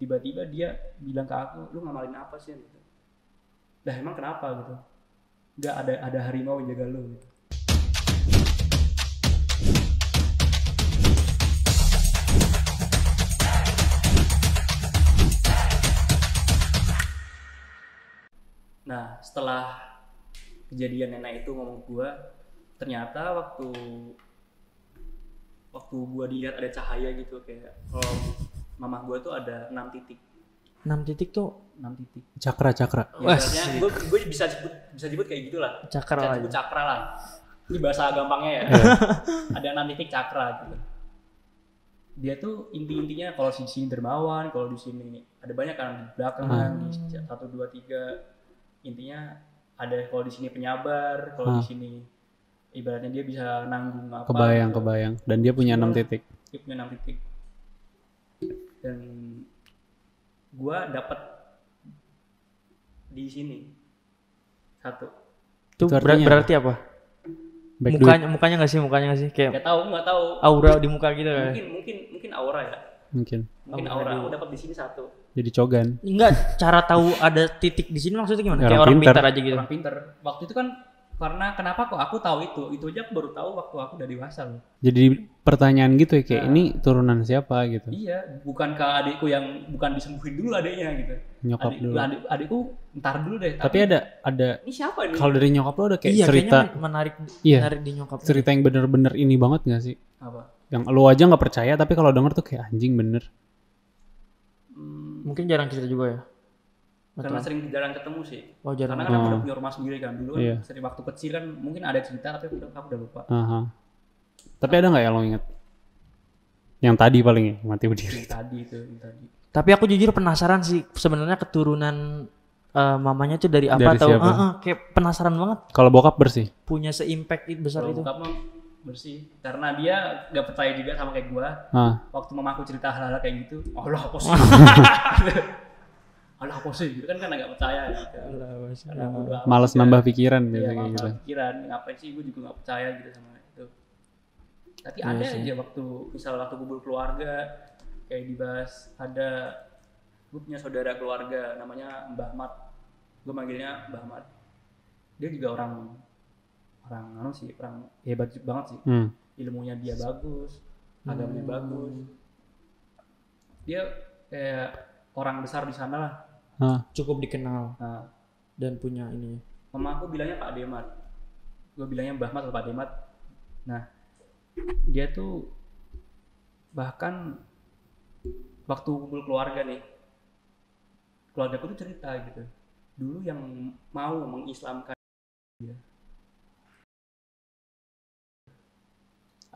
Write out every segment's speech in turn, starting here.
tiba-tiba dia bilang ke aku lu ngamalin apa sih? Gitu. Dah emang kenapa? Gitu. Nggak ada ada harimau yang jaga lu gitu. Nah, setelah kejadian nenek itu ngomong gua, ternyata waktu waktu gua dilihat ada cahaya gitu kayak kalau mama gua tuh ada enam titik, 6 titik tuh enam titik. Cakra cakra. Ya, gue gue bisa sebut bisa sebut kayak gitulah. cakra lah. sebut cakra lah. Ini bahasa gampangnya ya. ada enam titik cakra gitu. Dia tuh inti-intinya kalau di sini dermawan, kalau di sini ada banyak kan di belakang di satu dua tiga intinya ada kalau di sini penyabar, kalau di sini ibaratnya dia bisa nanggung apa. Kebayang gitu. kebayang. Dan dia punya enam titik. Dia punya enam titik. Dan gua dapat di sini satu. Itu Itu ber- artinya berarti apa? Back mukanya mukanya nggak sih mukanya nggak sih kayak Gak tahu, nggak tahu. aura di muka gitu kan? Mungkin mungkin mungkin aura ya. mungkin. Mungkin aura. Aku dapat di sini satu. Jadi cogan. Enggak, cara tahu ada titik di sini maksudnya gimana? Orang Kayak orang pintar. pintar aja gitu. Orang pinter. Waktu itu kan karena kenapa kok aku tahu itu? Itu aja aku baru tahu waktu aku udah dewasa loh. Jadi pertanyaan gitu ya kayak ini turunan siapa gitu. Iya, bukan ke adikku yang bukan disembuhin dulu adiknya gitu. Nyokap Adik, dulu. adik, adikku ntar dulu deh. Tapi ada ada ini siapa ini? kalau dari nyokap lo ada kayak iya, cerita kayaknya menarik Iya. menarik di nyokap. cerita yang bener-bener ini banget gak sih? Apa? Yang lo aja nggak percaya tapi kalau denger tuh kayak anjing bener. Hmm, Mungkin jarang cerita juga ya. Karena sering jarang ketemu sih. Oh, jarang. Karena kan aku udah punya rumah sendiri kan. Dulu kan Iya. sering waktu kecil kan mungkin ada cerita tapi aku udah, aku udah lupa. Aha. Tapi ada nggak yang lo inget? Yang tadi paling ya mati berdiri. Yang tadi itu, yang tadi. Tapi aku jujur penasaran sih sebenarnya keturunan eh, mamanya tuh dari apa Dari atau siapa? Eh, eh, kayak penasaran banget Kalau bokap bersih. punya seimpact itu besar itu. bokap mah bersih karena dia gak percaya juga sama kayak gua Ah, waktu mamaku cerita hal-hal kayak gitu Allah apa sih Allah apa sih? Gitu kan kan gak percaya gitu. Karena bodo males nambah pikiran biasanya malah gitu. pikiran. Ngapain sih gue juga gak percaya gitu sama itu. Tapi Iya ada aja waktu misal waktu kumpul keluarga kayak dibahas ada gue punya saudara keluarga namanya Mbah Mat gue manggilnya Mbah Mat dia juga orang orang anu sih orang hebat banget sih. Hmm. ilmunya dia bagus agamanya bagus. Dia kayak orang besar di sana lah Ah, Cukup dikenal nah, dan punya ini. Mama aku bilangnya Pak Demat. Gue bilangnya Mbah Mat atau Pak Demat. Nah, dia tuh bahkan waktu kumpul keluarga nih, keluarga tuh cerita gitu. Dulu yang mau mengislamkan dia.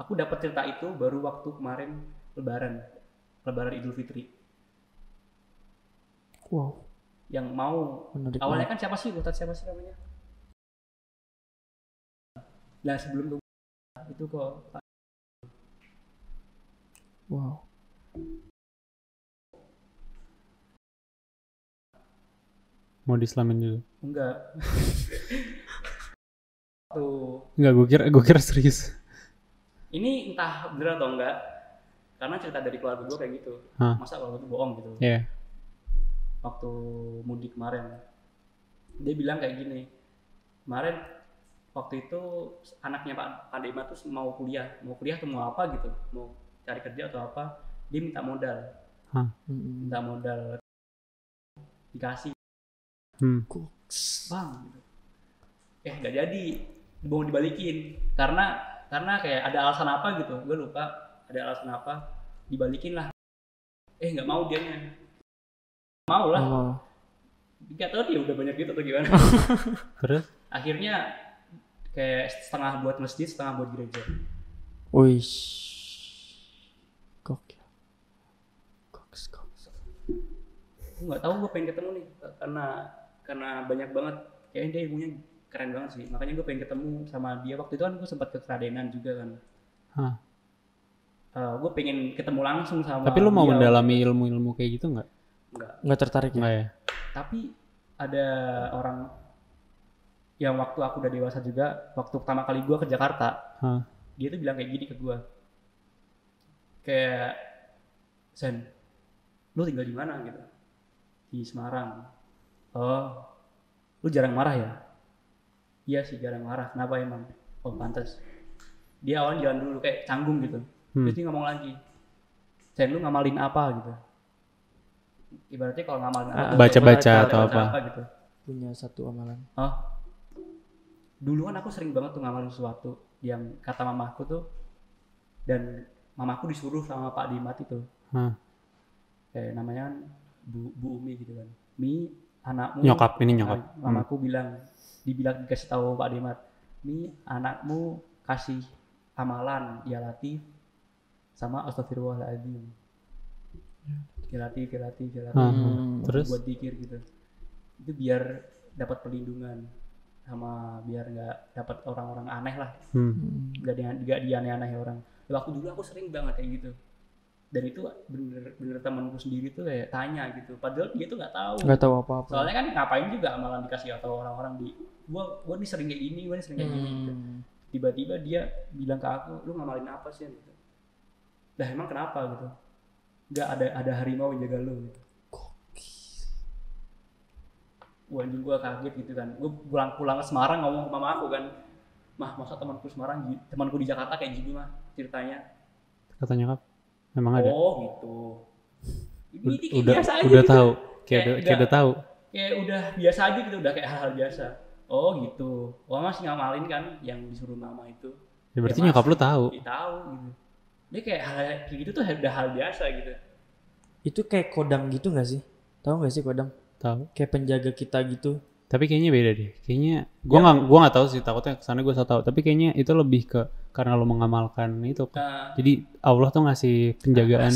Aku dapat cerita itu baru waktu kemarin Lebaran, Lebaran Idul Fitri. Wow, Yang mau menarik. awalnya kan siapa sih Ustadz siapa sih namanya nah sebelum itu kok Wow. mau diislamin dulu. enggak tuh Enggak, gue kira gue kira serius. ini entah bener atau enggak karena cerita dari keluarga gue kayak gitu Hah. masa keluarga gue bohong gitu Iya. Waktu mudik kemarin. Dia bilang kayak gini kemarin waktu itu anaknya Pak Pak Dema tuh mau kuliah. Mau kuliah atau mau apa gitu? Mau cari kerja atau apa? Dia minta modal. Hah. Minta modal. Dikasih. Hmm. Bang gitu. eh nggak jadi. Mau dibalikin. Karena karena kayak ada alasan apa gitu. Gue lupa. Ada alasan apa? Dibalikin lah. Eh nggak mau dianya mau lah Oh. nggak tahu dia udah banyak gitu atau gimana Terus? akhirnya kayak setengah buat masjid setengah buat gereja Wih. Gokil. Koks, koks. gue nggak tahu gue pengen ketemu nih karena karena banyak banget kayaknya dia ilmunya keren banget sih makanya gue pengen ketemu sama dia waktu itu kan gue sempat ke Kradenan juga kan Hah. gue pengen ketemu langsung sama Tapi lu mau dia. mendalami ilmu-ilmu kayak gitu nggak? Enggak. Nggak tertarik ya? Nggak ya? tapi ada orang yang waktu aku udah dewasa juga waktu pertama kali gue ke Jakarta Hah. dia tuh bilang kayak gini ke gue kayak Sen lu tinggal di mana? Gitu. Di Semarang. Oh lu jarang marah ya? Iya sih jarang marah. Kenapa emang? Oh pantas dia awalnya jalan dulu kayak canggung gitu. Hmm. terus dia ngomong lagi Sen lu ngamalin apa? Gitu ibaratnya kalau ngamalin apa Ah, baca-baca atau baca apa. gitu Punya satu amalan. oh dulu kan aku sering banget tuh ngamalin sesuatu yang kata mamaku tuh dan mamaku disuruh sama Pak Dimat itu Hah. kayak namanya kan Bu, Bu Umi gitu kan Mi anakmu Nyokap, ini nyokap. Hmm. Mamaku bilang dibilang dikasih tahu Pak Dimat Mi anakmu kasih amalan ya latif sama astagfirullahaladzim ya latif Ah, Hmm. Terus? buat dikir gitu. Itu biar dapat perlindungan sama biar nggak dapat orang-orang aneh lah. Hmm. nggak dia nggak dianeh-aneh orang. Waktu dulu aku sering banget kayak gitu. Dan itu bener bener temanku sendiri tuh kayak tanya gitu. Padahal dia tuh nggak tahu. Nggak tahu apa-apa. soalnya kan ngapain juga amalan dikasih atau orang-orang di gua gua nih sering kayak gini gua nih sering kayak gini. Gitu. Hmm. tiba-tiba dia bilang ke aku lu ngamalin apa sih? Gitu. Dah emang kenapa? Gitu nggak ada ada harimau yang jaga lu gitu. Wah anjing gua kaget gitu kan. Gua pulang pulang ke Semarang ngomong ke mama aku kan. Mah masa temanku Semarang temanku di Jakarta kayak gini mah ceritanya. Kata nyokap memang ada. oh gitu. Ini, udah biasa aja udah gitu. tahu, kayak Kayak udah kayak udah- tahu. kayak udah biasa aja gitu udah kayak hal-hal biasa. Oh gitu. Oh masih ngamalin kan yang disuruh mama itu. Ya berarti Ya, nyokap lu tahu. Tahu gitu dia kayak hal kayak gitu tuh udah hal biasa gitu Itu kayak kodam gitu nggak sih? Tahu nggak sih kodam? Tahu. Kayak penjaga kita gitu. Tapi kayaknya beda deh. Kayaknya gua nggak gua nggak tahu sih takutnya ke sana gua so tahu. Tapi kayaknya itu lebih ke karena lu mengamalkan itu. nah Jadi Allah tuh ngasih penjagaan.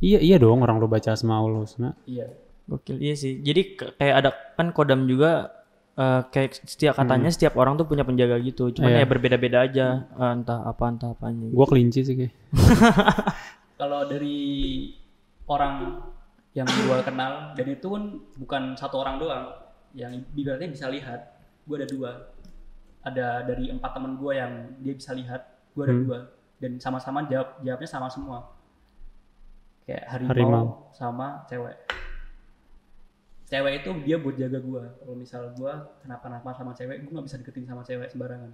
Iya iya dong orang lu baca asmaul husna. iya Gokil iya sih. Jadi kayak ada kan kodam juga eh, kayak setiap katanya setiap orang tuh punya penjaga gitu. Cuman Iya. ya berbeda-beda aja. Eh, entah apa entah apanya. Gua kelinci sih kayak. kalau dari orang yang gua kenal dan itu kan bukan satu orang doang yang ibaratnya bisa lihat gua ada dua ada dari empat temen gua yang dia bisa lihat gua ada Hmm. dua dan sama-sama jawab jawabnya sama semua kayak harimau, Harimau. sama cewek cewek itu dia buat jaga gua kalau misal gua kenapa-napa sama cewek gua nggak bisa deketin sama cewek sembarangan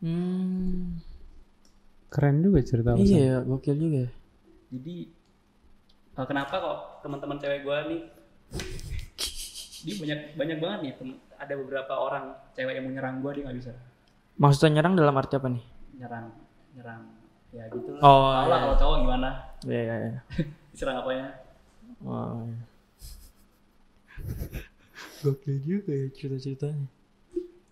Hmm. Keren juga cerita. Iya, ya, gokil juga. jadi eh, kenapa kok teman-teman cewek gua nih dia banyak banyak banget nih tem- ada beberapa orang cewek yang mau nyerang gua dia nggak bisa Maksudnya nyerang dalam arti apa nih? nyerang nyerang ya gitu lah Oh, lah iya. kalau cowok gimana Iya, iya, iya. diserang apanya Oh, iya. Gokil juga ya cerita-ceritanya.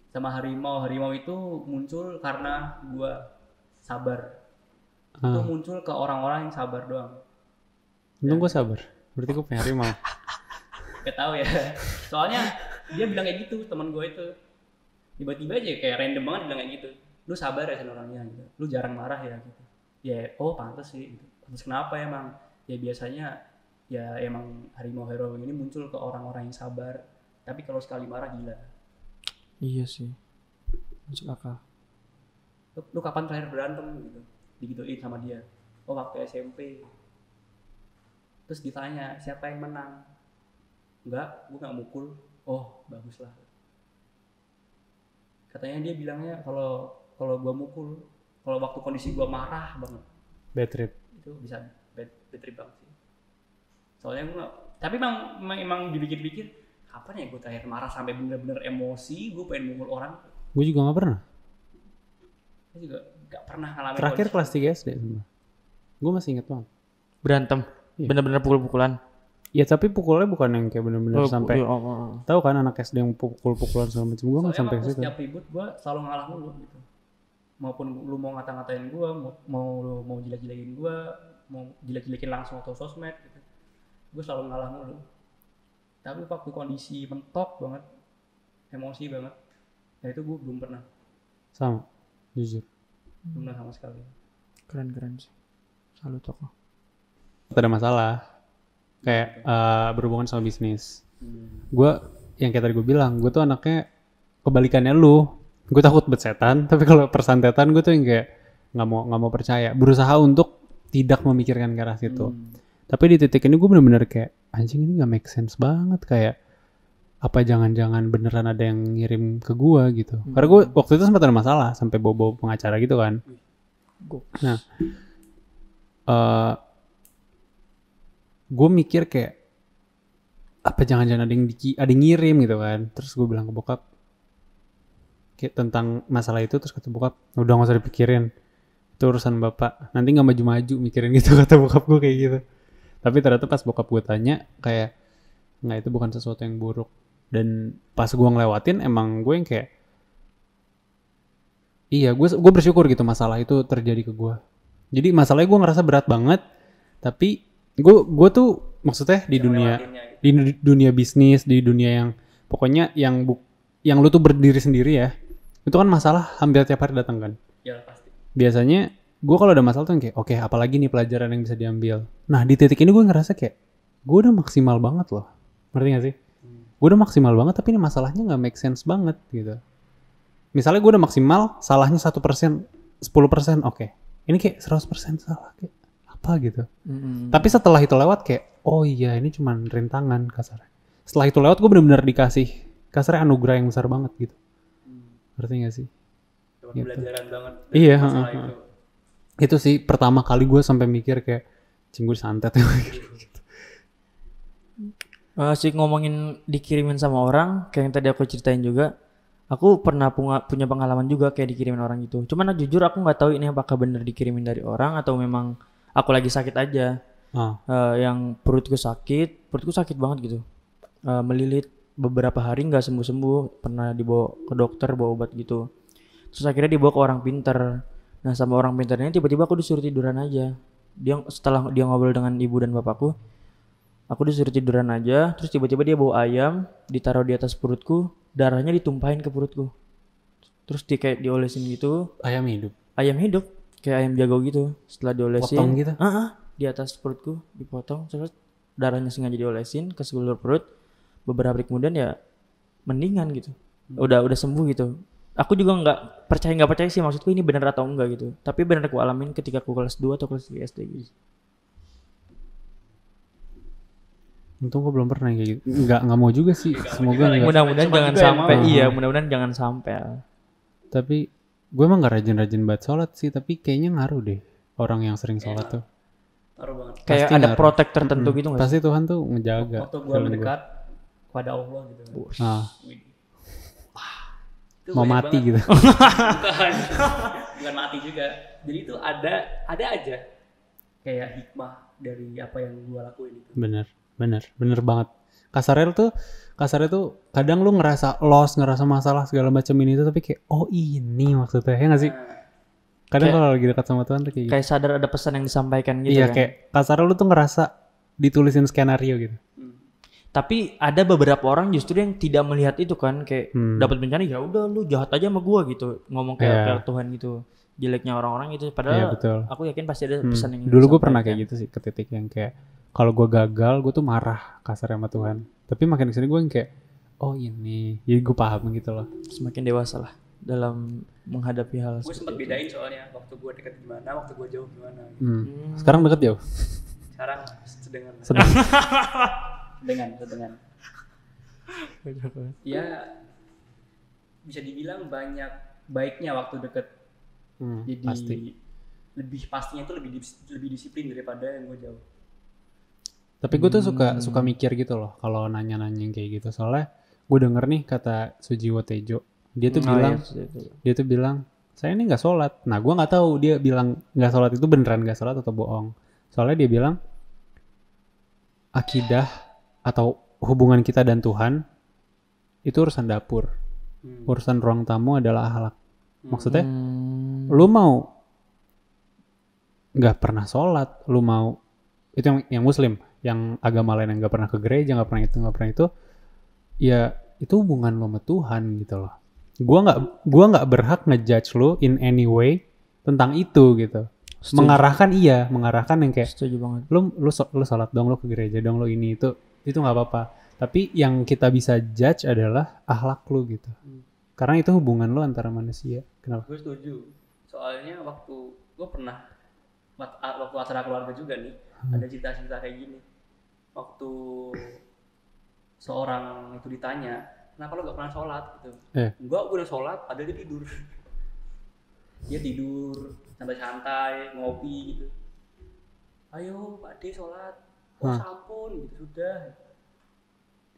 sama harimau harimau itu muncul karena gua sabar itu Ah. muncul ke orang-orang yang sabar doang Untung gua sabar. Berarti gua punya harimau. Gak tahu ya. Soalnya dia bilang kayak gitu teman gue itu. Tiba-tiba aja kayak random banget bilang kayak gitu. Lu sabar ya sama orangnya gitu. Lu jarang marah ya gitu. Ya oh pantas sih gitu. Pantas kenapa emang? Ya biasanya ya emang harimau harimau ini muncul ke orang-orang yang sabar. Tapi kalau sekali marah gila. Iya sih. Masuk akal. Lu, lu kapan terakhir berantem gitu? Digituin sama dia. Oh waktu SMP. Terus ditanya siapa yang menang? Enggak, gue nggak mukul. Oh bagus lah. Katanya dia bilangnya kalau kalau gua mukul, kalau waktu kondisi gua marah banget, Bad trip. itu bisa bad, bad trip banget sih. Soalnya gua nggak, tapi emang emang, emang dipikir-pikir, kapan ya gue terakhir marah sampai bener-bener emosi, gue pengen mukul orang. Gue juga nggak pernah. Gue juga nggak pernah ngalamin Terakhir kelas 3 SD sumpah. Gue masih inget banget. Berantem. Iya. Bener-bener pukul-pukulan. Ya tapi pukulnya bukan yang kayak bener-bener Oh, sampai iya, oh, oh. tahu kan anak SD yang pukul-pukulan segala macam. Gue nggak sampai situ. setiap ribut gue selalu ngalah mulu gitu. Maupun lu mau ngata-ngatain gue, mau mau lu mau jelek-jelekin gue, mau jelek-jelekin langsung atau sosmed gitu. Gue selalu ngalah mulu. Tapi waktu kondisi mentok banget, emosi banget, nah itu gue belum pernah, Sama. Jujur. belum pernah sama sekali. Keren-keren sih. Salut toko. Ada masalah. Kayak eh, berhubungan sama bisnis. Hmm. Gue yang kayak tadi gue bilang, gue tuh anaknya kebalikannya lu. Gue takut bersetan, tapi kalau persantetan gue tuh yang kayak nggak mau nggak mau percaya. Berusaha untuk tidak memikirkan ke arah situ. Hmm. Tapi di titik ini gue bener-bener kayak anjing ini nggak make sense banget. Kayak apa jangan-jangan beneran ada yang ngirim ke gue gitu. Karena gue waktu itu sempat ada masalah sampai bobo pengacara gitu kan. Nah eh gue mikir kayak apa jangan-jangan ada yang di, ada yang ngirim? Gitu kan. Terus gue bilang ke bokap kayak tentang masalah itu terus kata bokap udah gak usah dipikirin itu urusan bapak. Nanti nggak maju-maju mikirin gitu kata bokap gue kayak gitu tapi ternyata pas bokap gue tanya kayak nggak itu bukan sesuatu yang buruk. Dan pas gue ngelewatin emang gue yang kayak iya gue gue bersyukur gitu masalah itu terjadi ke gue jadi masalahnya gue ngerasa berat banget tapi gue gue tuh maksudnya di dunia Ngelewatinnya gitu. di du- dunia bisnis di dunia yang pokoknya yang bu yang lu tuh berdiri sendiri ya itu kan masalah hampir tiap hari datang kan. Ya pasti. Biasanya gue kalau ada masalah tuh yang kayak oke apalagi nih pelajaran yang bisa diambil. Nah di titik ini gue ngerasa kayak gue udah maksimal banget loh. Ngerti gak sih? Gue udah maksimal banget tapi ini masalahnya nggak make sense banget gitu. Misalnya gue udah maksimal salahnya satu persen 10 persen oke. Ini kayak 100% salah kayak apa gitu. Mm-mm. tapi setelah itu lewat kayak oh iya ini cuman rintangan kasarnya. Setelah itu lewat gue bener-bener dikasih kasarnya anugerah yang besar banget gitu. Ngerti gak sih? Gitu. pelajaran banget Iya, masalah heeh, itu itu sih pertama kali gue sampai mikir kayak cinggu santet Eh, sih ngomongin dikirimin sama orang, kayak yang tadi aku ceritain juga, aku pernah punya, pengalaman juga kayak dikirimin orang itu. Cuman jujur aku nggak tahu ini apakah bener dikirimin dari orang atau memang aku lagi sakit aja. ah Eh, yang perutku sakit, perutku sakit banget gitu, Eh, melilit beberapa hari nggak sembuh sembuh, pernah dibawa ke dokter bawa obat gitu. Terus akhirnya dibawa ke orang pinter. Nah sama orang pinternya tiba-tiba aku disuruh tiduran aja. Dia setelah dia ngobrol dengan ibu dan bapakku, aku disuruh tiduran aja. Terus tiba-tiba dia bawa ayam, ditaruh di atas perutku, darahnya ditumpahin ke perutku. Terus di kayak diolesin gitu, ayam hidup ayam hidup kayak ayam jago gitu. Setelah diolesin, Potong gitu? Ah, ah, di atas perutku dipotong, terus darahnya sengaja diolesin ke seluruh perut. Beberapa hari kemudian ya mendingan gitu. Udah udah sembuh gitu. Aku juga nggak percaya nggak percaya sih maksudku ini benar atau enggak gitu. Tapi benar aku alamin ketika aku kelas 2 atau kelas 3 SD gitu. untung gue belum pernah kayak gitu nggak nggak mau juga sih semoga nggak Mudah-mudahan jangan juga emang. sampai iya, mudah-mudahan jangan sampai. tapi gue emang gak rajin-rajin banget sholat sih tapi kayaknya ngaruh deh orang yang sering sholat tuh Taruh banget Kayak Pasti ada ngaruh. protek tertentu gitu nggak sih? pasti Tuhan tuh ngejaga waktu gua. mendekat kepada Allah gitu ah Wih. Itu mau mati banget. gitu bukan bukan mati juga jadi itu ada ada aja kayak hikmah dari apa yang gua lakuin itu bener bener bener banget kasarnya tuh kasarnya tuh kadang lu ngerasa lost ngerasa masalah segala macam ini tuh tapi kayak oh ini maksudnya ya gak sih kadang kalau lagi dekat sama Tuhan tuh kayak gitu. Kayak sadar ada pesan yang disampaikan gitu iya kan. kayak kasarnya lu tuh ngerasa ditulisin skenario gitu. Tapi ada beberapa orang justru yang tidak melihat itu kan kayak Hmm. dapat bencana ya udah lu jahat aja sama gua gitu ngomong kayak kayak Tuhan gitu jeleknya orang-orang itu Iya padahal betul aku yakin pasti ada Hmm. pesan yang Dulu gue pernah kayak gitu sih ke titik yang kayak kalau gue gagal gue tuh marah kasar sama Tuhan. Tapi makin ke sini gue yang kayak oh ini, jadi gue paham gitu loh. semakin dewasa lah dalam menghadapi hal gue sempat bedain soalnya waktu gua dekat gimana waktu gua jauh gimana Hmm. Sekarang deket jauh. sekarang Sedang. dengan sedengan ya bisa dibilang banyak baiknya waktu deket Hmm, jadi pasti. lebih pastinya itu lebih lebih disiplin daripada yang gue jauh Tapi gue tuh suka suka mikir gitu loh kalau nanya-nanya yang kayak gitu. Soalnya gue denger nih kata Sujiwo Tejo, dia tuh Oh, bilang iya, dia tuh bilang saya ini nggak sholat. Nah gue nggak tahu dia bilang nggak sholat itu beneran nggak sholat atau bohong. Soalnya dia bilang akidah atau hubungan kita dan Tuhan itu urusan dapur. Urusan ruang tamu adalah akhlak. Maksudnya Hmm, lu mau nggak pernah sholat, lu mau itu yang yang muslim, yang agama lain yang nggak pernah ke gereja, nggak pernah itu, nggak pernah itu, ya itu hubungan lo sama Tuhan gitu loh. Gua nggak gua nggak berhak ngejudge lu in any way tentang itu gitu. Setuju. Mengarahkan iya, mengarahkan yang kayak setuju banget lu lu lu sholat dong, lu ke gereja dong, lu ini itu itu nggak apa-apa. Tapi yang kita bisa judge adalah akhlak lu gitu. Karena itu hubungan lu antara manusia. Kenapa? gue setuju soalnya waktu gue pernah waktu acara keluarga juga nih ada cerita-cerita kayak gini waktu seorang itu ditanya kenapa lo gak pernah sholat gitu Eh. gue udah sholat padahal dia tidur dia tidur santai-santai ngopi gitu ayo pak D sholat oh sampun gitu sudah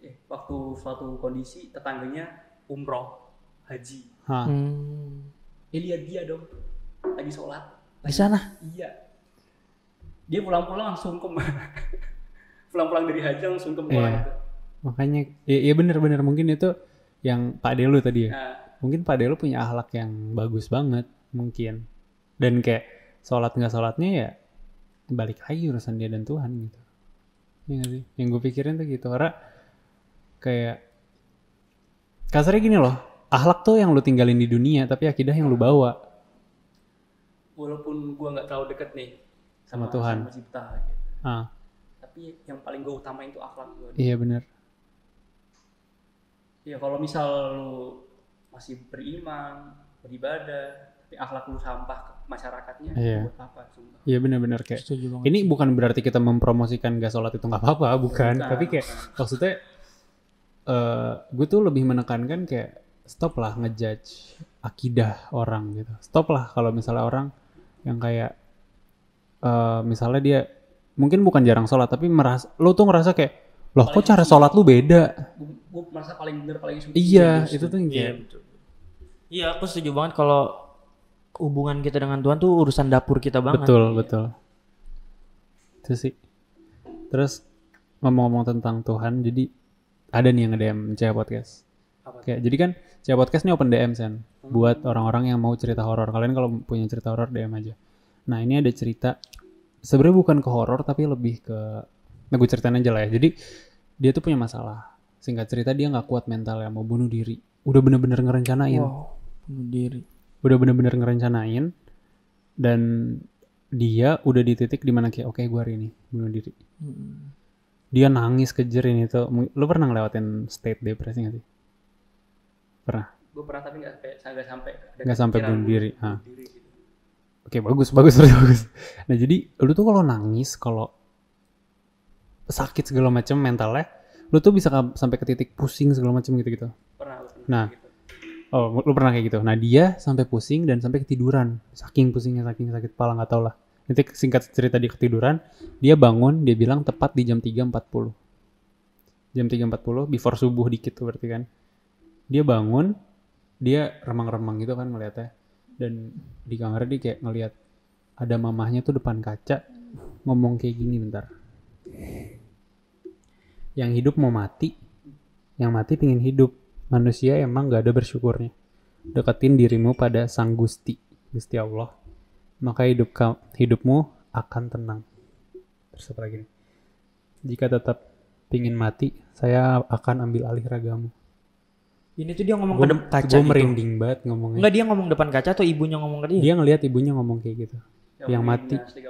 eh waktu suatu kondisi tetangganya umroh haji. Hmm. eh lihat dia dong lagi sholat Di sana. iya dia pulang-pulang langsung ke pulang-pulang dari haji langsung ke Iya. gitu. Makanya ya, ya bener-bener mungkin itu yang Pak Delu tadi ya. Nah, Mungkin Pak Delu punya akhlak yang bagus banget mungkin. Dan kayak sholat nggak sholatnya ya balik lagi urusan dia dan Tuhan gitu. Iya sih? Yang gue pikirin tuh gitu karena kayak kasarnya gini loh. Akhlak tuh yang lu tinggalin di dunia tapi akidah yang lu bawa. walaupun gua nggak terlalu deket nih Sama Tuhan. sama cipta gitu. Ah, tapi yang paling gue utamain itu akhlak gue iya bener. ya kalau misal lu masih beriman beribadah akhlak lu sampah ke masyarakatnya Iya. buat apa sumpah Iya bener-bener kayak ini bukan berarti kita mempromosikan gak sholat itu nggak apa-apa bukan Bukan, tapi kayak bukan. maksudnya eh gue tuh lebih menekankan kayak stop lah ngejudge akidah orang gitu stop lah kalau misalnya orang yang kayak eh misalnya dia mungkin bukan jarang sholat tapi merasa lo tuh ngerasa kayak loh kok cara sholat lu beda gue merasa paling bener paling suci iya gitu. itu tuh yang Iya. Iya aku setuju banget kalau hubungan kita dengan Tuhan tuh urusan dapur kita banget. betul betul. Itu sih. Terus ngomong-ngomong tentang Tuhan jadi ada nih yang nge-DM Caya Podcast. Apa? Kayak, jadi kan Caya Podcast ini open DM Sen. Buat orang-orang yang mau cerita horor. Kalian kalau punya cerita horor DM aja. Nah ini ada cerita sebenarnya bukan ke horor tapi lebih ke nah gue ceritain aja lah ya. Jadi dia tuh punya masalah. Singkat cerita dia nggak kuat mental ya mau bunuh diri. Udah bener-bener ngerencanain. Wow. Bunuh diri. Udah bener-bener ngerencanain dan dia udah di titik di mana kayak oke gue hari ini bunuh diri Hmm. dia nangis kejer ini tuh lu pernah ngelewatin state depresi gak sih pernah gue pernah tapi nggak sampai nggak sampai Nggak sampai bunuh diri, ah. bunuh diri gitu. oke bagus bagus bagus bagus nah jadi lu tuh kalau nangis kalau sakit segala macam mentalnya lu tuh bisa sampai ke titik pusing segala macam gitu gitu pernah, pernah Nah. gitu. Oh lu pernah kayak gitu? Nah dia sampai pusing dan sampai ketiduran. Saking pusingnya saking sakit kepala nggak tau lah. Nanti singkat cerita dia ketiduran dia bangun dia bilang tepat di jam 3.40 jam 3.40 before subuh dikit tuh berarti kan. Dia bangun dia remang-remang gitu kan ngeliatnya. Dan di kamar dia kayak ngeliat ada mamahnya tuh depan kaca ngomong kayak gini bentar. Yang hidup mau mati yang mati pingin hidup manusia emang gak ada bersyukurnya deketin dirimu pada sang gusti gusti Allah maka hidup ka- hidupmu akan tenang terus apa lagi nih? jika tetap pingin mati saya akan ambil alih ragamu Ini tuh dia ngomong gue ke depan kaca gitu. merinding banget ngomongnya Enggak dia ngomong depan kaca atau ibunya ngomong ke dia? dia ngelihat ibunya ngomong kayak gitu Yang mungkin mati. asli.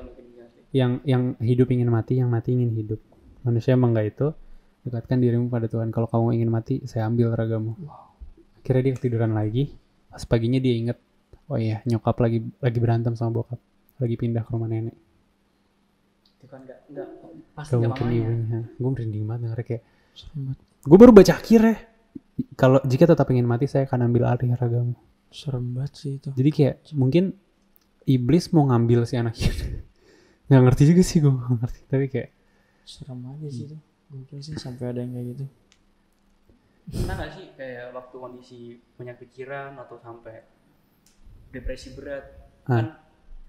yang yang hidup ingin mati yang mati ingin hidup manusia emang gak itu dekatkan dirimu pada Tuhan. Kalau kamu ingin mati saya ambil ragamu. Akhirnya dia ketiduran lagi. Pas paginya dia inget oh iya nyokap lagi lagi berantem sama bokap. Lagi pindah ke rumah nenek. Itu kan nggak nggak pasti gak mungkin ibunya gue merinding banget denger kayak gue baru baca akhirnya. Kalau jika tetap ingin mati saya akan ambil alih ragamu. Serem banget sih itu. jadi kayak mungkin iblis mau ngambil si anak itu nggak ngerti juga sih gue nggak ngerti. Tapi kayak Serem aja sih itu. Mungkin sih sampai ada yang kayak gitu. pernah nggak sih kayak waktu kondisi banyak pikiran atau sampai depresi berat Ah. kan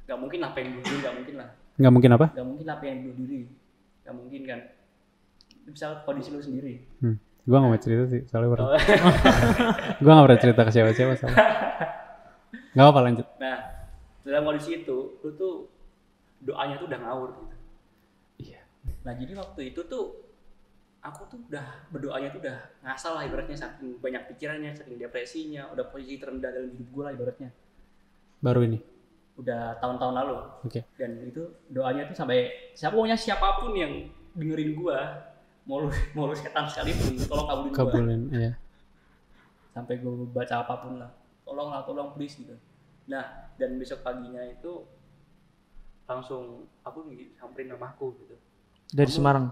nggak mungkin apa yang bunuh diri nggak mungkin lah nggak mungkin apa nggak mungkin apa yang bunuh diri nggak mungkin kan misal kondisi lu sendiri Hmm. Gue gak mau cerita sih, soalnya pernah. Oh. gue gak pernah cerita ke siapa-siapa soalnya. Gak apa-apa lanjut. nah dalam kondisi itu lu tuh doanya tuh udah ngawur gitu Iya. nah jadi waktu itu tuh aku tuh udah berdoanya tuh udah ngasal lah ibaratnya saking banyak pikirannya saking depresinya udah posisi terendah dalam hidup gue lah ibaratnya Baru ini. udah tahun-tahun lalu Oke. dan itu doanya tuh sampai siapa pokoknya siapa pun yang dengerin gua mau lu mau lu setan sekalipun tolong kabulin Kabulin, iya. sampai gua baca apa pun lah tolong lah tolong please gitu nah dan besok paginya itu langsung aku samperin mamaku gitu Dari Kamu- Semarang.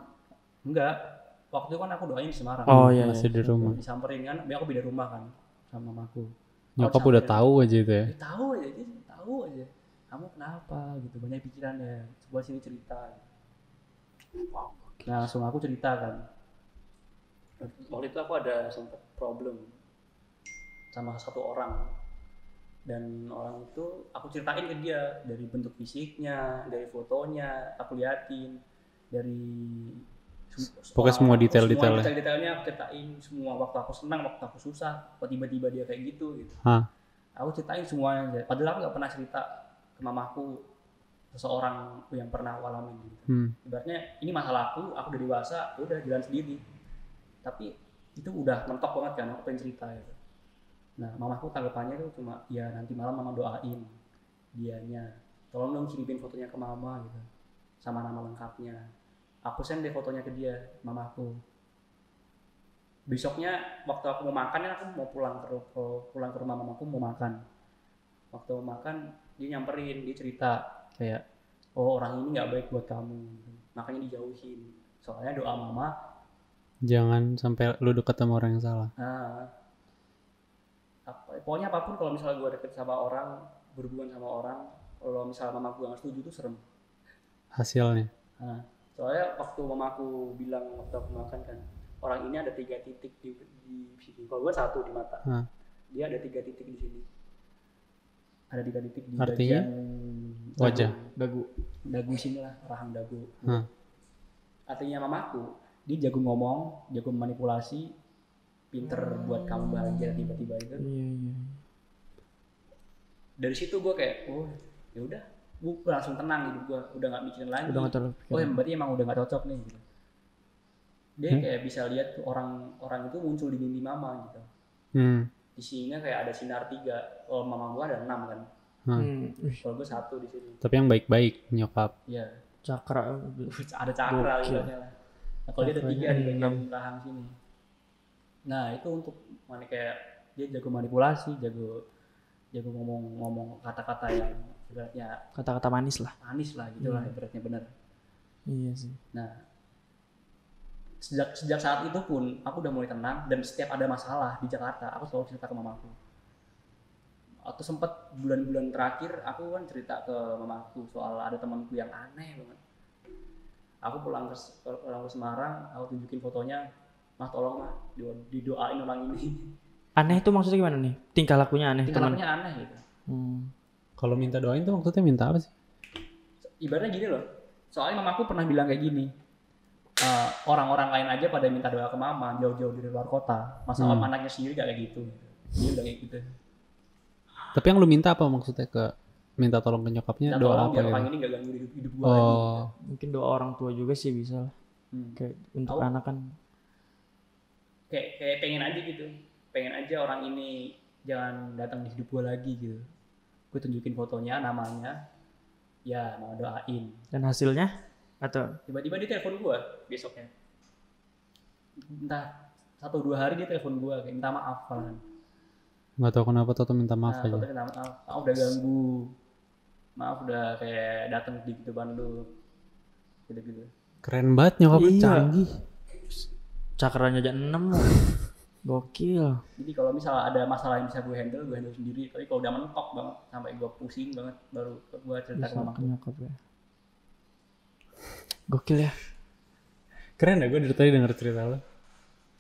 enggak waktu itu kan aku doain di Semarang. Oh iya. masih iya. di rumah. disamperin kan biar aku beda rumah kan sama mamaku. Nyokap udah tahu aja itu ya? Dia tahu aja dia tahu aja. Kamu kenapa gitu banyak pikirannya. Coba sini cerita. Nah langsung aku cerita kan. Waktu itu aku ada sempat problem sama satu orang. Dan orang itu aku ceritain ke dia dari bentuk fisiknya dari fotonya aku liatin dari Pokoknya semua detail-detailnya. semua detail-detailnya aku ceritain semua. Waktu aku senang waktu aku susah kok tiba-tiba dia kayak gitu gitu. Hah. aku ceritain semuanya. Padahal aku nggak pernah cerita ke mamaku seseorang yang pernah aku alami gitu. Hmm. ibaratnya ini masalah aku aku udah dewasa ya udah jalan sendiri. Tapi itu udah mentok banget kan aku pengen cerita gitu. Nah mamaku tanggapannya tuh cuma ya nanti malam mama doain dianya. Tolong dong kirimin fotonya ke mama gitu. Sama nama lengkapnya aku send deh fotonya ke dia mamaku. Besoknya waktu aku mau makan kan aku mau pulang ke ke- pulang ke rumah mamaku mau makan. Waktu mau makan dia nyamperin dia cerita kayak oh orang ini nggak baik buat kamu. Makanya dijauhin. Soalnya doa mama jangan sampai lu deket sama orang yang salah. Nah. Apa, pokoknya apa pun kalau misalnya gue deket sama orang berhubungan sama orang kalau misalnya mama gue nggak setuju tuh serem. Hasilnya. Nah, soalnya waktu mamaku bilang waktu aku makan kan orang ini ada tiga titik di, di sini kalau gue satu di mata Hah. dia ada tiga titik di sini ada tiga titik di Artinya? bagian Wajah. dagu dagu sini lah rahang dagu Hah. artinya mamaku dia jago ngomong jago manipulasi pinter buat kamu bahagia tiba-tiba itu Iya iya. dari situ gue kayak oh ya udah gue langsung tenang hidup gue udah nggak mikirin lagi Udah terlalu oh yang berarti emang udah nggak cocok nih gitu. dia Hmm? kayak bisa lihat tuh orang orang itu muncul di mimpi mama gitu hmm. di sininya kayak ada sinar tiga kalau mama gue ada enam kan Hmm. Wih, kalau gue satu di sini tapi yang baik-baik nyokap ya cakra. ada cakra lah. Nah, kalau dia ada tiga di bagian enam. rahang sini. Nah itu untuk mana kayak dia jago manipulasi, jago jago ngomong-ngomong kata-kata yang ibaratnya Kata-kata manis lah. manis lah gitu lah Hmm. ibaratnya benar. Iya sih. Nah sejak sejak saat itu pun aku udah mulai tenang dan setiap ada masalah di Jakarta aku selalu cerita ke mamaku. Atau sempat bulan-bulan terakhir aku kan cerita ke mamaku soal ada temanku yang aneh banget. Aku pulang ke pulang ke Semarang, aku tunjukin fotonya, mah tolong mah dido- didoain orang ini. Aneh itu maksudnya gimana nih? Tingkah lakunya aneh Tingkah lakunya aneh gitu. Hmm. Kalau minta doain tuh maksudnya minta apa sih Ibaratnya gini loh, soalnya mamaku pernah bilang kayak gini. "Eh, orang-orang lain aja pada minta doa ke mama jauh-jauh dari luar kota, masa Hmm. anaknya sendiri gak kayak gitu. Dia udah kayak gitu. tapi yang lu minta apa maksudnya ke minta tolong ke nyokapnya Minta doa tolong apa biar ya orang ini gak ganggu hidup hidup gua lagi. oh Mungkin doa orang tua juga sih bisa lah. Hmm. Kayak untuk Tahu. anak kan. Kayak kayak pengen aja gitu, pengen aja orang ini jangan datang di hidup gua lagi gitu. Gue tunjukin fotonya, namanya, ya mau doain. Dan hasilnya atau Tiba-tiba dia telepon gua besoknya. Entah satu dua hari dia telepon gua kayak minta maaf kan. nggak tahu kenapa Toto minta maaf nah, aja minta maaf, maaf udah ganggu. Maaf udah kayak datang di depan lu. Gitu-gitu. keren banget nyokapnya Iya. canggih cakranya aja 6 loh. Gokil. Jadi kalau misalnya ada masalah yang bisa gue handle, gue handle sendiri. Tapi kalau udah mentok banget, sampai gue pusing banget, baru gue cerita ke Bisa mama. ke nyokap ya. Gokil ya. keren ya gue dari tadi denger cerita lo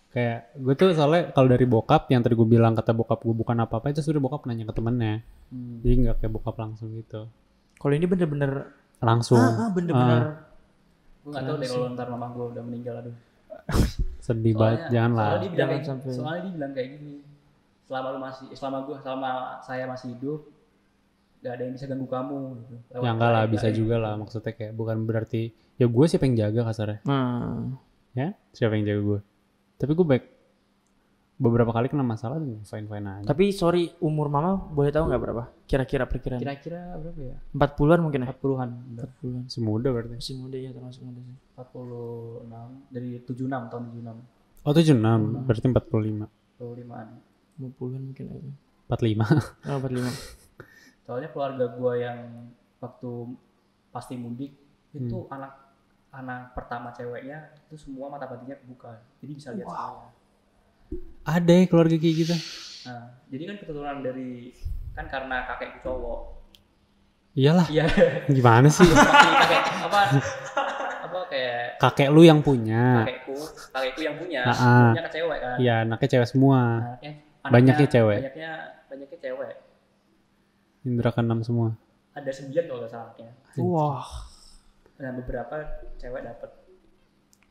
kayak gue tuh soalnya kalau dari bokap yang tadi gue bilang kata bokap gue bukan apa-apa itu sudah bokap nanya ke temennya Hmm. jadi nggak kayak bokap langsung gitu Kalau ini bener-bener langsung ah, ah, bener-bener Gue gak tau deh kalau ntar mama gue udah meninggal, aduh. sedih banget jangan lah soalnya dia bilang Jangan kayak, sampai. soalnya dia bilang kayak gini. Selama lu masih, selama gue, selama saya masih hidup, gak ada yang bisa ganggu kamu. Gitu. Lewat ya enggak lah bisa baik. juga lah maksudnya kayak bukan berarti ya gue siapa yang jaga kasarnya Nah, ya siapa yang jaga gue tapi gue baik beberapa kali kena masalah dan fine fine aja tapi sorry umur mama boleh tahu nggak berapa? Kira-kira perkiraan? Kira-kira berapa ya? 40-an mungkin ya? 40-an. 40-an. masih muda berarti Masih muda ya termasuk muda sih. 46, dari 76, tahun 76. oh tujuh enam berarti empat puluh lima 25-an. 50-an mungkin aja. empat lima Oh, 45. soalnya keluarga gue yang waktu pasti mudik itu Hmm. anak anak pertama ceweknya itu semua mata batinnya kebuka jadi bisa lihat semuanya Ada ya keluarga kayak gitu. nah jadi kan keturunan dari kan karena kakekku cowok Iyalah, iya gimana sih? kakek apa apa kayak Kakek lu yang punya. kakekku kakekku yang punya Ah, ah. punya ke cewek kan Iya, anaknya cewek semua. anaknya, Banyaknya cewek. banyaknya banyaknya cewek Indra keenam semua. ada sembilan kalau nggak salah anaknya Wah. dan beberapa cewek dapet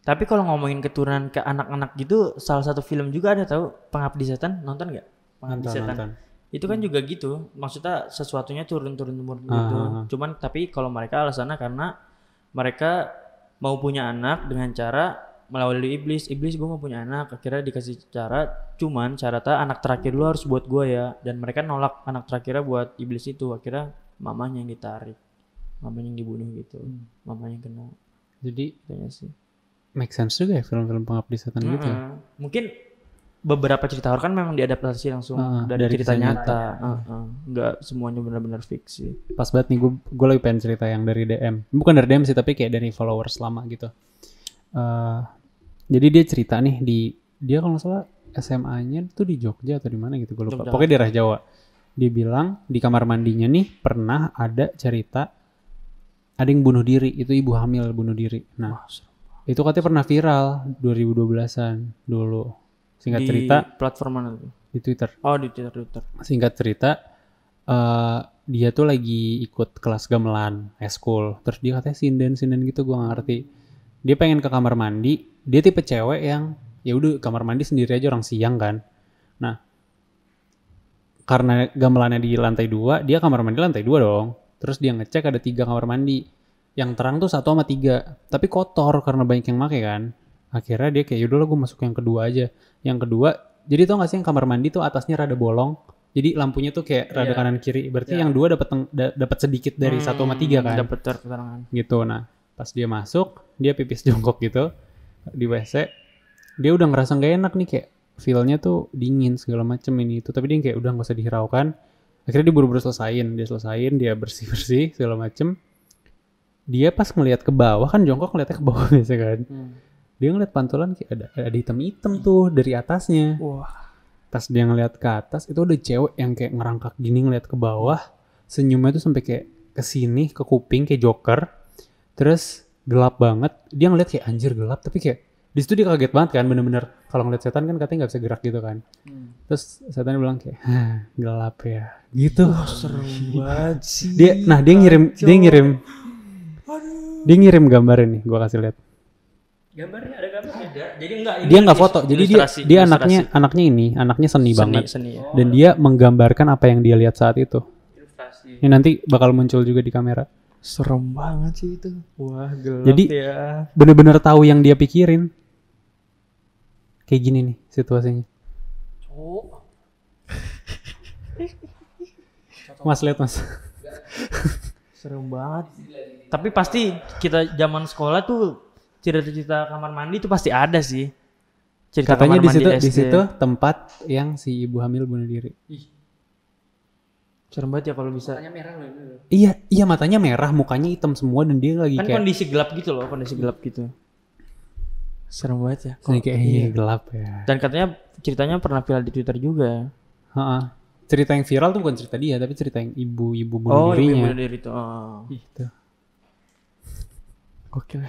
Tapi kalau ngomongin keturunan ke anak-anak gitu, salah satu film juga ada tahu Pengabdi Setan nonton nggak? Pengabdi Nonton, Setan. nonton. Itu kan juga gitu. Maksudnya sesuatunya turun-turun temurun Ah, gitu. ah. Cuman tapi kalau mereka alasannya karena mereka mau punya anak dengan cara melalui iblis. Iblis gue mau punya anak, akhirnya dikasih cara. Cuman syaratnya anak terakhir lu harus buat gue ya. Dan mereka nolak anak terakhirnya buat iblis itu. Akhirnya mamanya yang ditarik, mamanya yang dibunuh gitu. Hmm. Mamanya yang kena Jadi kayaknya sih. Make sense juga ya film-film pengabdi setan gitu. ya. Mungkin beberapa cerita horor kan memang diadaptasi langsung Ah, dari, dari cerita nyata. Heeh. Nggak semuanya benar-benar fiksi. Pas banget nih gue gue lagi pengen cerita yang dari DM. Bukan dari DM sih tapi kayak dari followers lama gitu. Eh jadi dia cerita nih di dia kalau nggak salah SMA-nya tuh di Jogja atau di mana gitu gue lupa. Jogja. Pokoknya daerah Jawa. Dia bilang di kamar mandinya nih pernah ada cerita ada yang bunuh diri, itu ibu hamil bunuh diri. Nah, itu katanya pernah viral 2012-an dulu. Singkat di cerita platform mana tuh? di Twitter. Oh di Twitter Twitter. Singkat cerita eh dia tuh lagi ikut kelas gamelan eskul. Terus dia katanya sinden-sinden gitu gua nggak ngerti. Dia pengen ke kamar mandi, dia tipe cewek yang ya udah kamar mandi sendiri aja orang siang kan. Nah, karena gamelannya di lantai dua, dia kamar mandi lantai dua dong. Terus dia ngecek ada tiga kamar mandi. Yang terang tuh satu sama tiga. Tapi kotor karena banyak yang make kan. Akhirnya dia kayak yaudah gue masuk yang kedua aja. Yang kedua, jadi tau gak sih yang kamar mandi tuh atasnya rada bolong. Jadi lampunya tuh kayak rada Iya. kanan kiri. Berarti Iya. yang dua dapat dapat sedikit dari satu sama tiga kan Dapat keterangan. gitu nah pas dia masuk dia pipis jongkok gitu di WC dia udah ngerasa nggak enak nih kayak feelnya tuh dingin segala macem ini itu tapi dia kayak udah nggak usah dihiraukan akhirnya dia buru-buru selesain dia selesain dia bersih bersih segala macem dia pas ngelihat ke bawah kan jongkok ngeliatnya ke bawah biasa kan. Hmm. dia ngeliat pantulan kayak ada ada hitam-hitam tuh dari atasnya. Wah. pas dia ngeliat ke atas itu ada cewek yang kayak ngerangkak gini ngeliat ke bawah. Senyumnya tuh sampai kayak ke sini ke kuping kayak joker. Terus gelap banget. Dia ngeliat kayak anjir gelap. Tapi kayak di situ dia kaget banget kan bener-bener. Kalau ngeliat setan kan katanya nggak bisa gerak gitu kan. Hmm. terus setan bilang kayak gelap ya. Gitu. Serem banget sih. dia nah dia ngirim dia ngirim dia ngirim gambarnya nih gua kasih lihat gambarnya ada gambarnya Ada. Jadi enggak ini dia nggak illus- foto jadi dia dia ilustrasi. anaknya anaknya ini anaknya seni, seni, banget seni ya. dan dia menggambarkan apa yang dia lihat saat itu ilustrasi Ini nanti bakal muncul juga di kamera. Serem banget sih itu. Wah, gelap Jadi- ya. Bener-bener tahu yang dia pikirin. Kayak gini nih situasinya. Mas lihat mas. Serem banget. Tapi pasti kita zaman sekolah tuh cerita-cerita kamar mandi tuh pasti ada sih. Cerita Katanya kamar di mandi situ di situ tempat yang si ibu hamil bunuh diri. Serem banget ya kalau bisa. matanya merah loh itu Iya iya matanya merah, mukanya hitam semua dan dia lagi Kan kayak kondisi gelap gitu loh, kondisi gelap gitu. Serem banget ya. Ini kayak iya gelap ya. Dan katanya ceritanya pernah viral di Twitter juga. Heeh. Cerita yang viral tuh bukan cerita dia, tapi cerita yang ibu-ibu bunuh Oh, ibu dirinya. bunuh diri itu. Oh. Gitu. Gokil.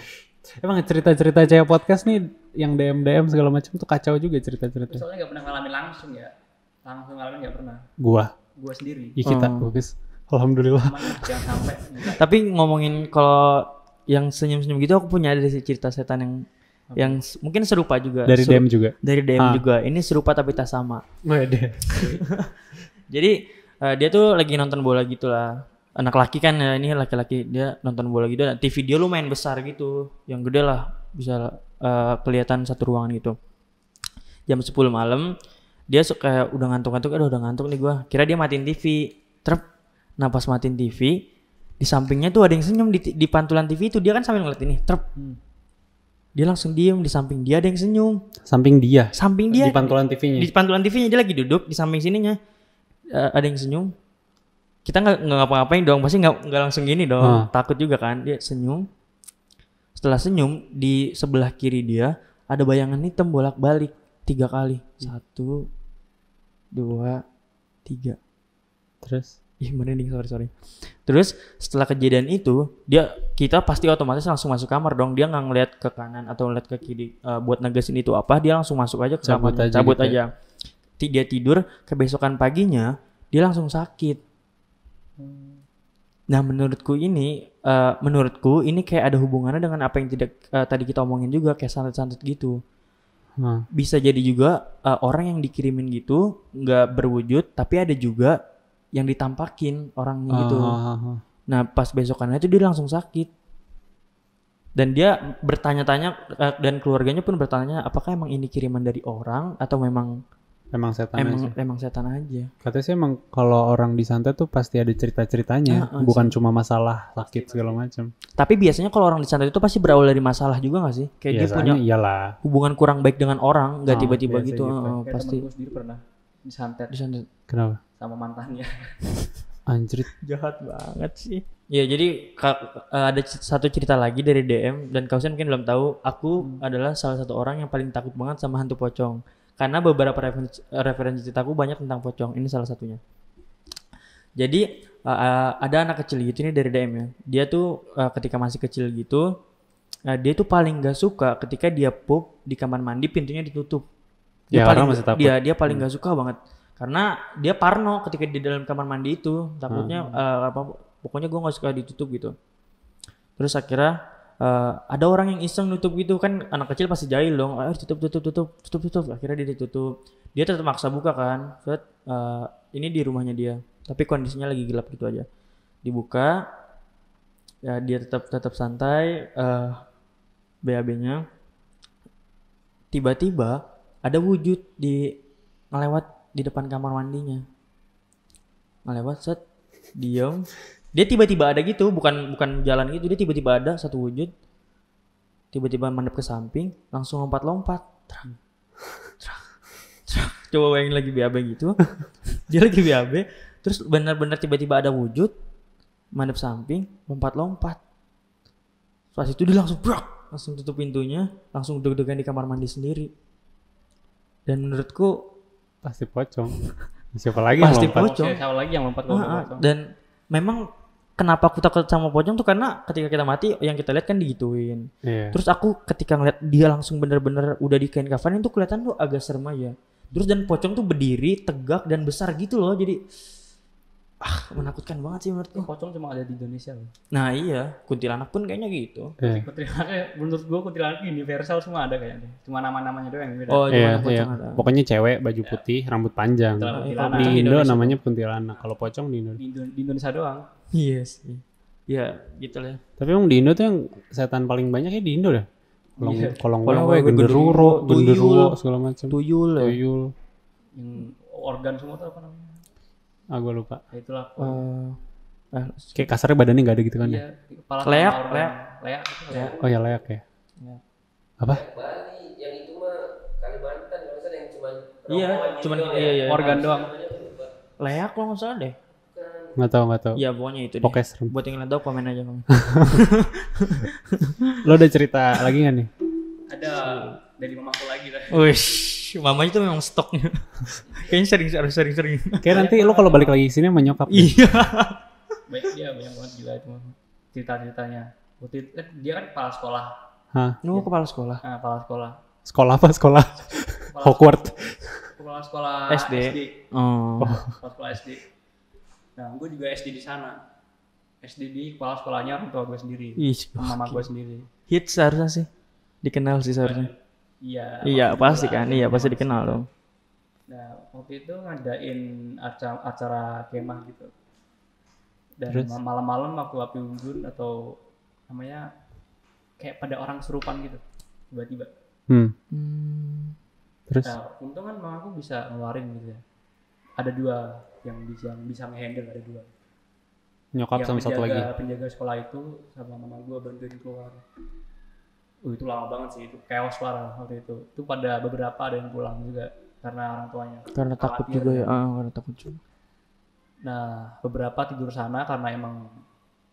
Emang cerita-cerita cewek podcast nih yang DM DM segala macam tuh kacau juga cerita-cerita. soalnya nggak pernah ngalamin langsung ya langsung ngalamin nggak pernah Gua, gua sendiri ya kita Oh. bagus. Alhamdulillah. jangan sampai. Tapi ngomongin kalau yang senyum-senyum gitu aku punya ada sih cerita setan yang yang s- mungkin serupa juga. Dari Seru- DM juga. Dari DM Ah. juga. Ini serupa tapi tak sama. Jadi eh, dia tuh lagi nonton bola gitu lah. Anak laki kan ya, ini laki-laki dia nonton bola gitu. Dan TV dia lumayan besar gitu, yang gede lah bisa eh, kelihatan satu ruangan gitu. Jam 10 malam dia suka udah ngantuk-ngantuk, aduh udah ngantuk nih gua. Kira dia matiin TV. Trep. Nah pas matiin TV di sampingnya tuh ada yang senyum di, di pantulan TV itu dia kan sambil ngeliat ini. Trep. Dia langsung diem di samping dia ada yang senyum. Samping dia. Samping dia Di pantulan TV-nya. di pantulan TV-nya dia lagi duduk di samping sininya Eh, ada yang senyum kita nggak ngapa-ngapain dong pasti nggak nggak langsung gini dong Ah. takut juga kan dia senyum setelah senyum di sebelah kiri dia ada bayangan hitam bolak-balik tiga kali satu dua tiga Terus Ih merinding sorry sorry. Terus setelah kejadian itu dia kita pasti otomatis langsung masuk kamar dong. Dia nggak ngeliat ke kanan atau ngeliat ke kiri eh, buat negesin itu apa. Dia langsung masuk aja ke Cabut kamarnya. aja Cabut gitu aja. Ti- Dia tidur kebesokan paginya dia langsung sakit. Nah menurutku ini eh, menurutku ini kayak ada hubungannya dengan apa yang tidak eh, tadi kita omongin juga kayak santet-santet gitu. Nah, Bisa jadi juga eh, orang yang dikirimin gitu nggak berwujud tapi ada juga yang ditampakin orangnya gitu. ah, ah, ah. Nah pas besokannya itu dia langsung sakit dan dia bertanya-tanya eh, dan keluarganya pun bertanya apakah emang ini kiriman dari orang atau memang emang setan emang aja. emang setan aja. Katanya sih emang kalau orang disantet tuh pasti ada cerita-ceritanya, Ah, ah, bukan cuma masalah sakit segala macam. Tapi biasanya kalau orang disantet itu pasti berawal dari masalah juga gak sih? Kayak dia punya Biasanya iyalah. hubungan kurang baik dengan orang, nggak Ah, tiba-tiba gitu, gitu. Kayak pasti temen gue sendiri pernah disantet disantet. Kenapa? sama mantannya. Anjrit. Jahat banget sih. Ya jadi eh, ada satu cerita lagi dari DM dan kalian mungkin belum tahu. Aku adalah salah satu orang yang paling takut banget sama hantu pocong. Karena beberapa referensi, referensi ceritaku banyak tentang pocong. Ini salah satunya. Jadi eh, ada anak kecil gitu nih dari DM ya. Dia tuh eh, ketika masih kecil gitu, eh, dia tuh paling gak suka ketika dia pup di kamar mandi pintunya ditutup. Dia Ya, paling orang masih takut. dia dia paling gak suka banget karena dia parno ketika di dalam kamar mandi itu takutnya eh, apa pokoknya gue nggak suka ditutup gitu terus akhirnya eh, ada orang yang iseng nutup gitu. Kan anak kecil pasti jahil dong. Ayo tutup tutup tutup tutup tutup. Akhirnya dia ditutup. Dia tetap maksa buka kan. Set, eh, ini di rumahnya dia tapi kondisinya lagi gelap gitu aja. Dibuka. Ya dia tetap tetap santai eh BAB-nya tiba-tiba ada wujud di ngelewat di depan kamar mandinya. Ngelewat set diem dia tiba-tiba ada gitu bukan bukan jalan gitu dia tiba-tiba ada satu wujud tiba-tiba mandep ke samping langsung lompat-lompat Trak, trak, trak. coba bayangin lagi BAB gitu dia lagi BAB terus benar-benar tiba-tiba ada wujud mandep samping lompat-lompat pas itu dia langsung brak langsung tutup pintunya langsung deg-degan di kamar mandi sendiri dan menurutku Pasti pocong. Siapa lagi yang Pasti lompat? pocong. Siapa lagi yang lompat pocong? dan memang kenapa aku takut sama pocong tuh karena ketika kita mati yang kita lihat kan digituin Iya. terus aku ketika ngeliat dia langsung bener-bener udah di kain kafanin tuh kelihatan tuh agak serem aja terus dan pocong tuh berdiri tegak dan besar gitu loh jadi ah menakutkan banget sih menurutku Pocong cuma ada di Indonesia loh. nah iya kuntilanak pun kayaknya gitu Iya. Kuntilanaknya menurut gua kuntilanak universal semua ada kayaknya. Cuma nama-namanya doang yang beda. oh Iya, cuma iya. ada Pocongnya cewek, baju putih, rambut panjang. Kuntilanak Iya, kuntilanak. Di Indo Indonesia namanya kuntilanak. Kalau pocong di Indo. Di, Indo- di Indonesia doang. Iya sih ya gitu lah Tapi emang di Indo tuh yang setan paling banyak ya di Indo dah. Kolong Iya. kolong wewe, wewe, genderuwo, genderuwo segala macam. tuyul ya Tuyul. Yang organ semua tuh apa namanya? Ah gue lupa. Ya itulah. Eh, eh, Kayak kasarnya badannya nggak ada gitu kan ya? Iya, kepala Leak, leak. Leak. itu leak. Oh ya layak ya. Iya. Apa? Bali yang itu mah Kalimantan kalau salah yang cuma Iya, cuman gitu iya ya. iya. Organ doang. Leak kalau nggak salah deh. Nggak tahu nggak tahu. Iya pokoknya itu deh. Pokoknya serem. Buat yang nggak tahu komen aja kamu. Lo ada cerita lagi nggak nih? Ada dari mamaku lagi dah. Wih, mama itu memang stoknya. Kayaknya sering sering sering sering. Kayak nanti lo kalau balik lagi ke sini sama nyokap. Iya. Baik dia banyak banget gila itu. Cerita-ceritanya. Waktu itu kan dia kan kepala sekolah. Hah? Nunggu kepala sekolah. Nah, kepala sekolah. Sekolah apa? Sekolah Hogwarts. Kepala sekolah SD. SD. Oh. Kepala sekolah SD. Nah, gue juga SD di sana. SD di kepala sekolahnya orang tua gue sendiri. Ih, Sama mama gue sendiri. hits seharusnya sih. Dikenal sih seharusnya. Iya. Iya waktu pasti kan, lah. iya pasti dikenal dong. Nah, waktu itu ngadain acara, acara kemah gitu. Dan Terus? malam-malam aku api unggun atau namanya kayak pada orang serupan gitu. Tiba-tiba. Hmm. Hmm. Terus? Nah, untung kan mama aku bisa ngeluarin gitu ya. Ada dua yang bisa yang bisa ngehandle ada dua. Nyokap yang sama satu lagi. penjaga, penjaga sekolah itu sama mama gue bantuin keluar. Uh, itu lama banget sih itu chaos parah waktu itu. Itu pada beberapa ada yang pulang juga karena orang tuanya. Karena takut juga ya. kan. Ah, karena takut juga. Nah beberapa tidur sana karena emang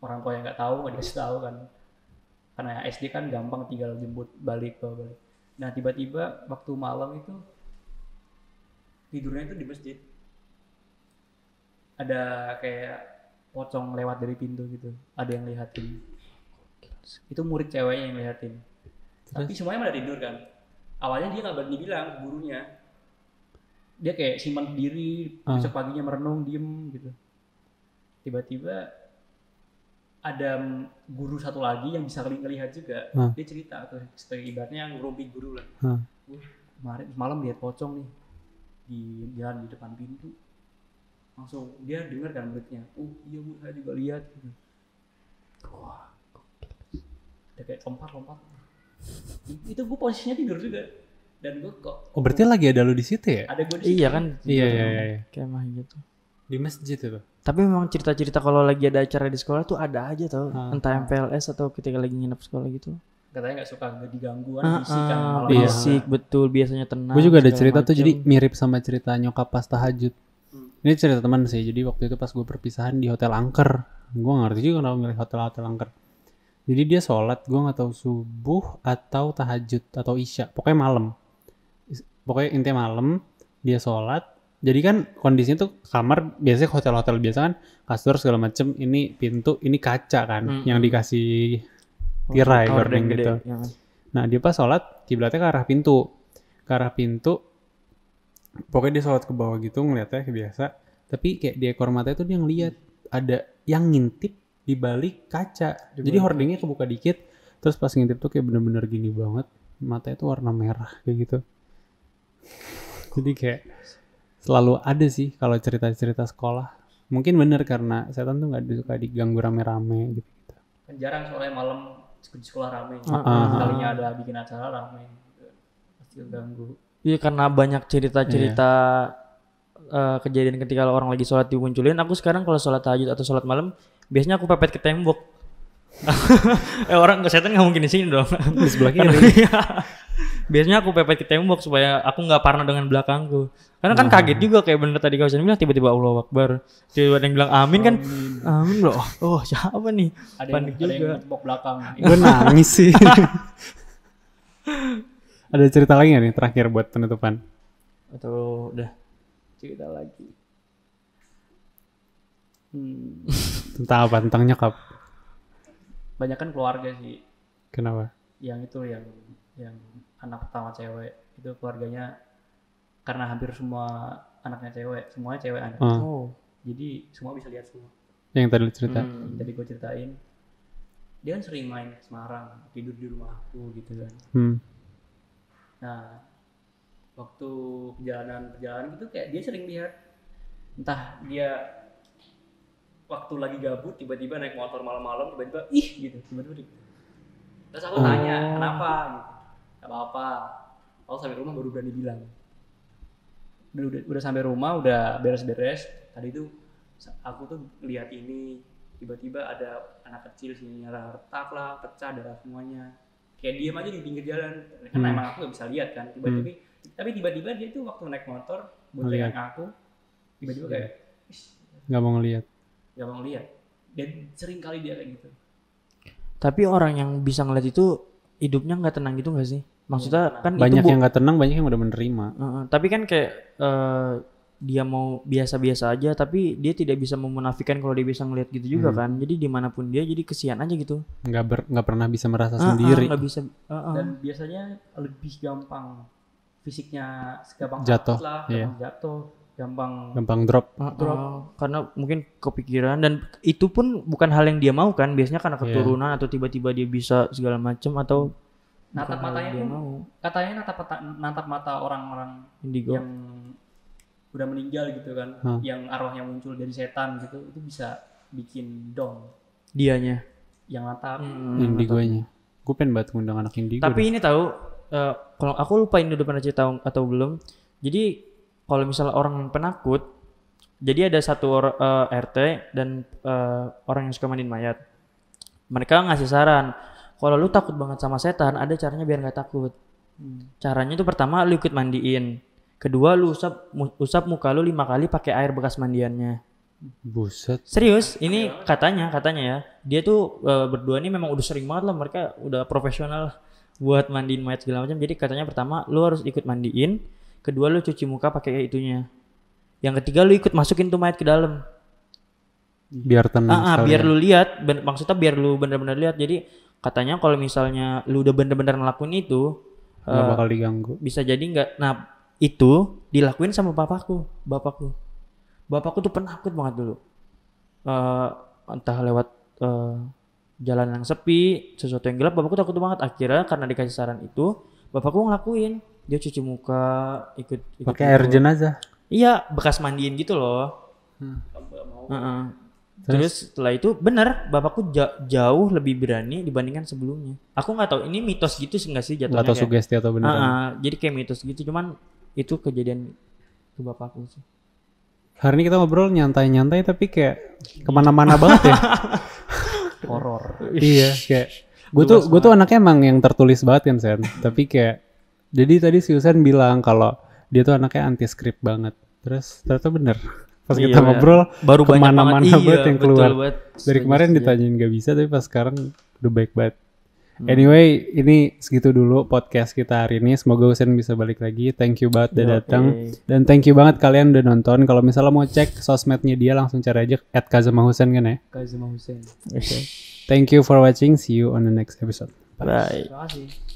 orang tua yang nggak tahu nggak dikasih tahu kan. Karena SD kan gampang tinggal jemput balik bawa balik. Nah tiba-tiba waktu malam itu tidurnya itu di masjid. Ada kayak pocong lewat dari pintu gitu. Ada yang lihatin. Itu murid ceweknya yang lihatin. Tapi semuanya pada tidur kan. Awalnya dia nggak berani bilang gurunya. Dia kayak simpan diri, Ah. besok paginya merenung, diem gitu. Tiba-tiba ada guru satu lagi yang bisa ngeli- ngelihat juga. Ah. Dia cerita tuh ibaratnya yang ngerumpi guru lah. Ah. Wah, kemarin malam lihat pocong nih di jalan di depan pintu. Langsung dia dengar kan muridnya. Oh iya bu, saya juga lihat. Gitu. Wah, ada kayak lompat-lompat. itu gue posisinya tidur juga. Dan gue kok Oh berarti lagi ada lu di situ ya? ada gue di situ. Iya kan? Iya iya iya. iya. Kemah gitu. Di masjid itu. Tapi memang cerita-cerita kalau lagi ada acara di sekolah tuh ada aja tau. Ah. Entah MPLS atau ketika lagi nginep sekolah gitu. Katanya nggak suka nggak diganggu kan, Ah, bisik kan. ah, malam-malam. Iya. Bisik betul biasanya tenang. Gue juga ada cerita tuh macem. jadi mirip sama cerita nyokap pas tahajud. Hmm. Ini cerita teman sih. Jadi waktu itu pas gue perpisahan di Hotel Angker. Gue ngerti juga kenapa milih hotel-hotel Angker. Jadi dia sholat, gue nggak tahu subuh atau tahajud atau isya. Pokoknya malam. Pokoknya intinya malam dia sholat. Jadi kan kondisinya tuh kamar biasanya hotel-hotel biasa kan kasur segala macem. Ini pintu, ini kaca kan Hmm. yang dikasih tirai Oh, gorden gitu. ya. Nah dia pas sholat kiblatnya ke arah pintu, ke arah pintu. Pokoknya dia sholat ke bawah gitu ngeliatnya kayak biasa. Tapi kayak di ekor mata itu dia ngeliat ada yang ngintip di balik kaca. Jadi hordingnya kebuka dikit. Terus pas ngintip tuh kayak bener-bener gini banget. Matanya tuh warna merah kayak gitu. Jadi kayak selalu ada sih kalau cerita-cerita sekolah. Mungkin bener karena setan tuh nggak suka diganggu rame-rame gitu. Kan jarang soalnya malam di sekolah rame. Ah, ah. Kalinya ada bikin acara rame. gitu. Pasti keganggu. Iya karena banyak cerita-cerita eh, kejadian ketika orang lagi sholat dimunculin. Aku sekarang kalau sholat tahajud atau sholat malam, biasanya aku pepet ke tembok. eh orang kesehatan nggak mungkin di sini dong. Di sebelah kiri. biasanya aku pepet ke tembok supaya aku nggak parno dengan belakangku. Karena kan kaget juga kayak bener tadi kau bilang tiba-tiba Allah Akbar. Tiba-tiba ada yang bilang amin kan. Amin loh. Oh siapa nih? Ada Panik yang, ada yang juga. belakang. gue nangis sih ada cerita lagi gak nih terakhir buat penutupan? Atau udah cerita lagi. Hmm, tentang apa? Tentang nyokap? Banyak kan keluarga sih. Kenapa? Yang itu yang yang anak pertama cewek. Itu keluarganya karena hampir semua anaknya cewek. Semuanya cewek anak Ah, Oh. jadi semua bisa lihat semua. Yang tadi lu cerita? Yang tadi gue ceritain. Dia kan sering main ke Semarang tidur di rumah aku gitu kan. Hmm. Nah waktu perjalanan perjalanan gitu kayak dia sering lihat entah dia waktu lagi gabut tiba-tiba naik motor malam-malam tiba-tiba ih gitu tiba-tiba terus aku tanya kenapa? Gitu. Gak apa-apa. Aku sampai rumah baru berani bilang. Udah, udah, udah sampai rumah udah beres-beres tadi tuh sa- aku tuh lihat ini tiba-tiba ada anak kecil sini retak lah pecah darah semuanya kayak diam aja di pinggir jalan. Kan Hmm. emang aku gak bisa lihat kan. Tiba-tiba tapi tiba-tiba dia tuh waktu naik motor pegang aku tiba-tiba kayak "Ih, nggak mau ngelihat. Gak mau lihat dan sering kali dia kayak gitu. Tapi orang yang bisa ngeliat itu hidupnya nggak tenang gitu nggak sih? Maksudnya kan banyak itu yang nggak tenang banyak yang udah menerima. Heeh, tapi kan kayak eh, dia mau biasa-biasa aja, tapi dia tidak bisa memunafikan kalau dia bisa ngeliat gitu juga kan. Jadi di mana pun dia, jadi kesian aja gitu. nggak ber nggak pernah bisa merasa Ah, ah, sendiri nggak bisa. ah, ah. dan biasanya lebih gampang fisiknya gampang Jatuh, lah iya. gampang jatuh gampang gampang drop Ah, ah. karena mungkin kepikiran dan itu pun bukan hal yang dia mau kan. Biasanya karena keturunan atau tiba-tiba dia bisa segala macam atau natap matanya yang dia mau. katanya natap mata natap mata orang-orang Indigo. yang udah meninggal gitu kan Hah. yang arwahnya muncul dari setan gitu itu bisa bikin down Dianya. yang natap Hmm, indigonya gue pengen banget ngundang anak indigo Tapi ini tahu eh, kalau aku lupa ini udah pernah cerita atau belum. Jadi kalau misalnya orang yang penakut, jadi ada satu or- eh, RT dan eh, orang yang suka mandiin mayat. Mereka ngasih saran, kalau lu takut banget sama setan, ada caranya biar nggak takut. Caranya itu pertama lu ikut mandiin. Kedua lu usap usap muka lu lima kali pakai air bekas mandiannya. Buset. Serius, ini katanya katanya ya. Dia tuh eh, berdua ini memang udah sering banget lah mereka udah profesional buat mandiin mayat segala macam. Jadi katanya pertama lu harus ikut mandiin, kedua lu cuci muka pakai itunya. Yang ketiga lu ikut masukin tuh mayat ke dalam. Biar tenang. Ah, ah, biar ya. lu lihat, ben- maksudnya biar lu bener-bener lihat. Jadi katanya kalau misalnya lu udah bener-bener ngelakuin itu nggak eh, bakal diganggu. bisa jadi nggak. Nah itu dilakuin sama bapakku, bapakku. Bapakku tuh penakut banget dulu. Eh, entah lewat eh, jalan yang sepi, sesuatu yang gelap, bapakku takut banget. Akhirnya karena dikasih saran itu, bapakku ngelakuin. Dia cuci muka, ikut, ikut Pakai air jenazah. Iya, bekas mandiin gitu loh. Heeh. Terus setelah itu benar bapakku ja- jauh lebih berani dibandingkan sebelumnya. Aku nggak tahu ini mitos gitu sih nggak sih jatuhnya? Kayak- sugesti atau beneran. Ah, ah, jadi kayak mitos gitu, cuman itu kejadian ke bapakku sih. Hari ini kita ngobrol nyantai-nyantai tapi kayak ke mana-mana banget ya. horor iya kayak gue tuh gue tuh anaknya emang yang tertulis banget kan Sen tapi kayak jadi tadi si Usen bilang kalau dia tuh anaknya anti script banget terus ternyata bener pas Iya, kita bener. ngobrol Baru ke mana-mana banget, banget iya, yang keluar banget. dari kemarin ditanyain gak bisa tapi pas sekarang udah baik banget Hmm. Anyway, ini segitu dulu podcast kita hari ini. Semoga Usen bisa balik lagi. Thank you banget udah Oke. datang. Dan thank you banget kalian udah nonton. Kalau misalnya mau cek sosmednya dia langsung cari aja at Kazama Husen kan ya. Kazuma Hussein Oke. Thank you for watching. See you on the next episode. Bye. terima kasih